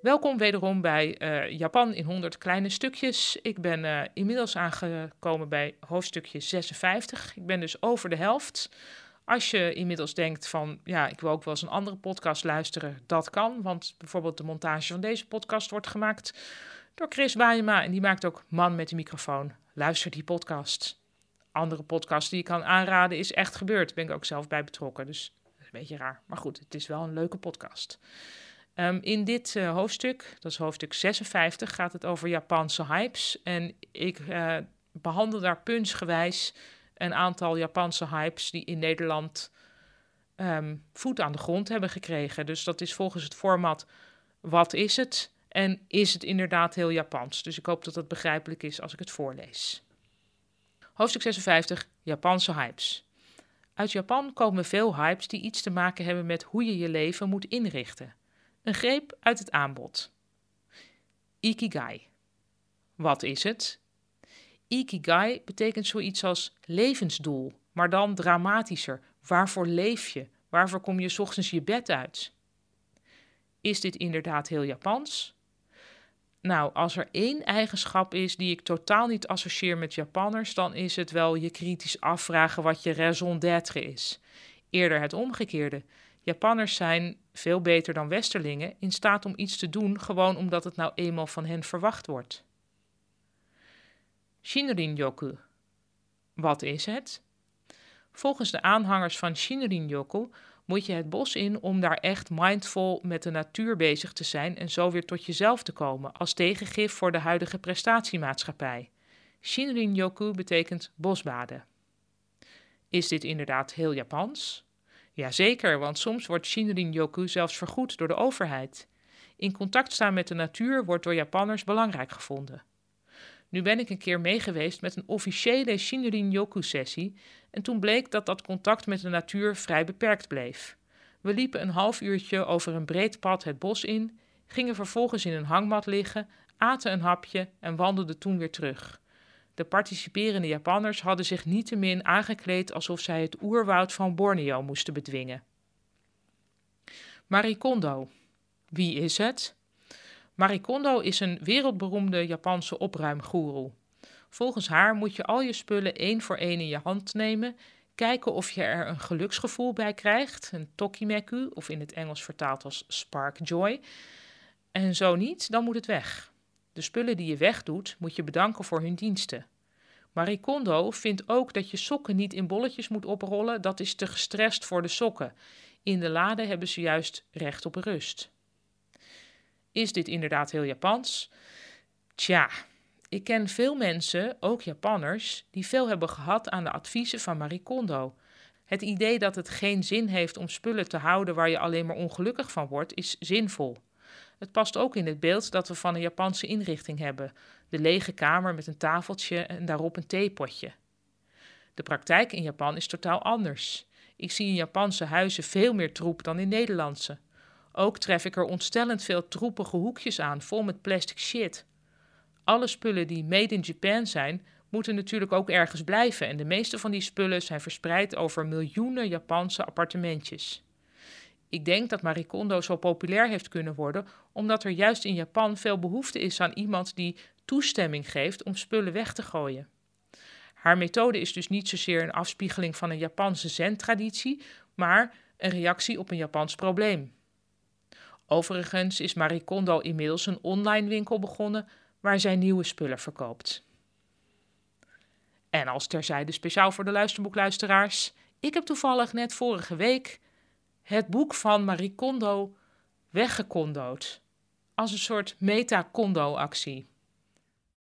Welkom wederom bij eh, Japan in 100 kleine stukjes. Ik ben uh, inmiddels aangekomen bij hoofdstukje 56. Ik ben dus over de helft. Als je inmiddels denkt van, ja, ik wil ook wel eens een andere podcast luisteren, dat kan. Want bijvoorbeeld de montage van deze podcast wordt gemaakt door Chris Waaiema. En die maakt ook Man met de microfoon. Luister die podcast. Andere podcast die ik kan aanraden is Echt Gebeurd. Daar ben ik ook zelf bij betrokken, dus dat is een beetje raar. Maar goed, het is wel een leuke podcast. Um, in dit uh, hoofdstuk, dat is hoofdstuk 56, gaat het over Japanse hypes. En ik uh, behandel daar puntsgewijs een aantal Japanse hypes die in Nederland um, voet aan de grond hebben gekregen. Dus dat is volgens het format wat is het en is het inderdaad heel Japans. Dus ik hoop dat dat begrijpelijk is als ik het voorlees. Hoofdstuk 56, Japanse hypes. Uit Japan komen veel hypes die iets te maken hebben met hoe je je leven moet inrichten. Een greep uit het aanbod. Ikigai. Wat is het? Ikigai betekent zoiets als levensdoel, maar dan dramatischer. Waarvoor leef je? Waarvoor kom je ochtends je bed uit? Is dit inderdaad heel Japans? Nou, als er één eigenschap is die ik totaal niet associeer met Japanners, dan is het wel je kritisch afvragen wat je raison d'être is. Eerder het omgekeerde. Japanners zijn veel beter dan Westerlingen in staat om iets te doen gewoon omdat het nou eenmaal van hen verwacht wordt. Shinrin-yoku. Wat is het? Volgens de aanhangers van Shinrin-yoku moet je het bos in om daar echt mindful met de natuur bezig te zijn en zo weer tot jezelf te komen, als tegengif voor de huidige prestatiemaatschappij. Shinrin-yoku betekent bosbaden. Is dit inderdaad heel Japans? Jazeker, want soms wordt Shinrin-yoku zelfs vergoed door de overheid. In contact staan met de natuur wordt door Japanners belangrijk gevonden. Nu ben ik een keer meegeweest met een officiële Shinrin-yoku-sessie en toen bleek dat dat contact met de natuur vrij beperkt bleef. We liepen een half uurtje over een breed pad het bos in, gingen vervolgens in een hangmat liggen, aten een hapje en wandelden toen weer terug. De participerende Japanners hadden zich niettemin aangekleed alsof zij het oerwoud van Borneo moesten bedwingen. Marie Kondo. Wie is het? Marie Kondo is een wereldberoemde Japanse opruimgoeroe. Volgens haar moet je al je spullen één voor één in je hand nemen, kijken of je er een geluksgevoel bij krijgt, een tokimeku, of in het Engels vertaald als spark joy. En zo niet, dan moet het weg. De spullen die je wegdoet, moet je bedanken voor hun diensten. Marie Kondo vindt ook dat je sokken niet in bolletjes moet oprollen, dat is te gestrest voor de sokken. In de lade hebben ze juist recht op rust. Is dit inderdaad heel Japans? Tja, ik ken veel mensen, ook Japanners, die veel hebben gehad aan de adviezen van Marie Kondo. Het idee dat het geen zin heeft om spullen te houden waar je alleen maar ongelukkig van wordt, is zinvol. Het past ook in het beeld dat we van een Japanse inrichting hebben: de lege kamer met een tafeltje en daarop een theepotje. De praktijk in Japan is totaal anders. Ik zie in Japanse huizen veel meer troep dan in Nederlandse. Ook tref ik er ontstellend veel troepige hoekjes aan, vol met plastic shit. Alle spullen die made in Japan zijn, moeten natuurlijk ook ergens blijven en de meeste van die spullen zijn verspreid over miljoenen Japanse appartementjes. Ik denk dat Marie Kondo zo populair heeft kunnen worden omdat er juist in Japan veel behoefte is aan iemand die toestemming geeft om spullen weg te gooien. Haar methode is dus niet zozeer een afspiegeling van een Japanse zen-traditie, maar een reactie op een Japans probleem. Overigens is Marie Kondo inmiddels een online winkel begonnen waar zij nieuwe spullen verkoopt. En als terzijde speciaal voor de luisterboekluisteraars, ik heb toevallig net vorige week het boek van Marie Kondo weggekondood. Als een soort meta-kondo-actie.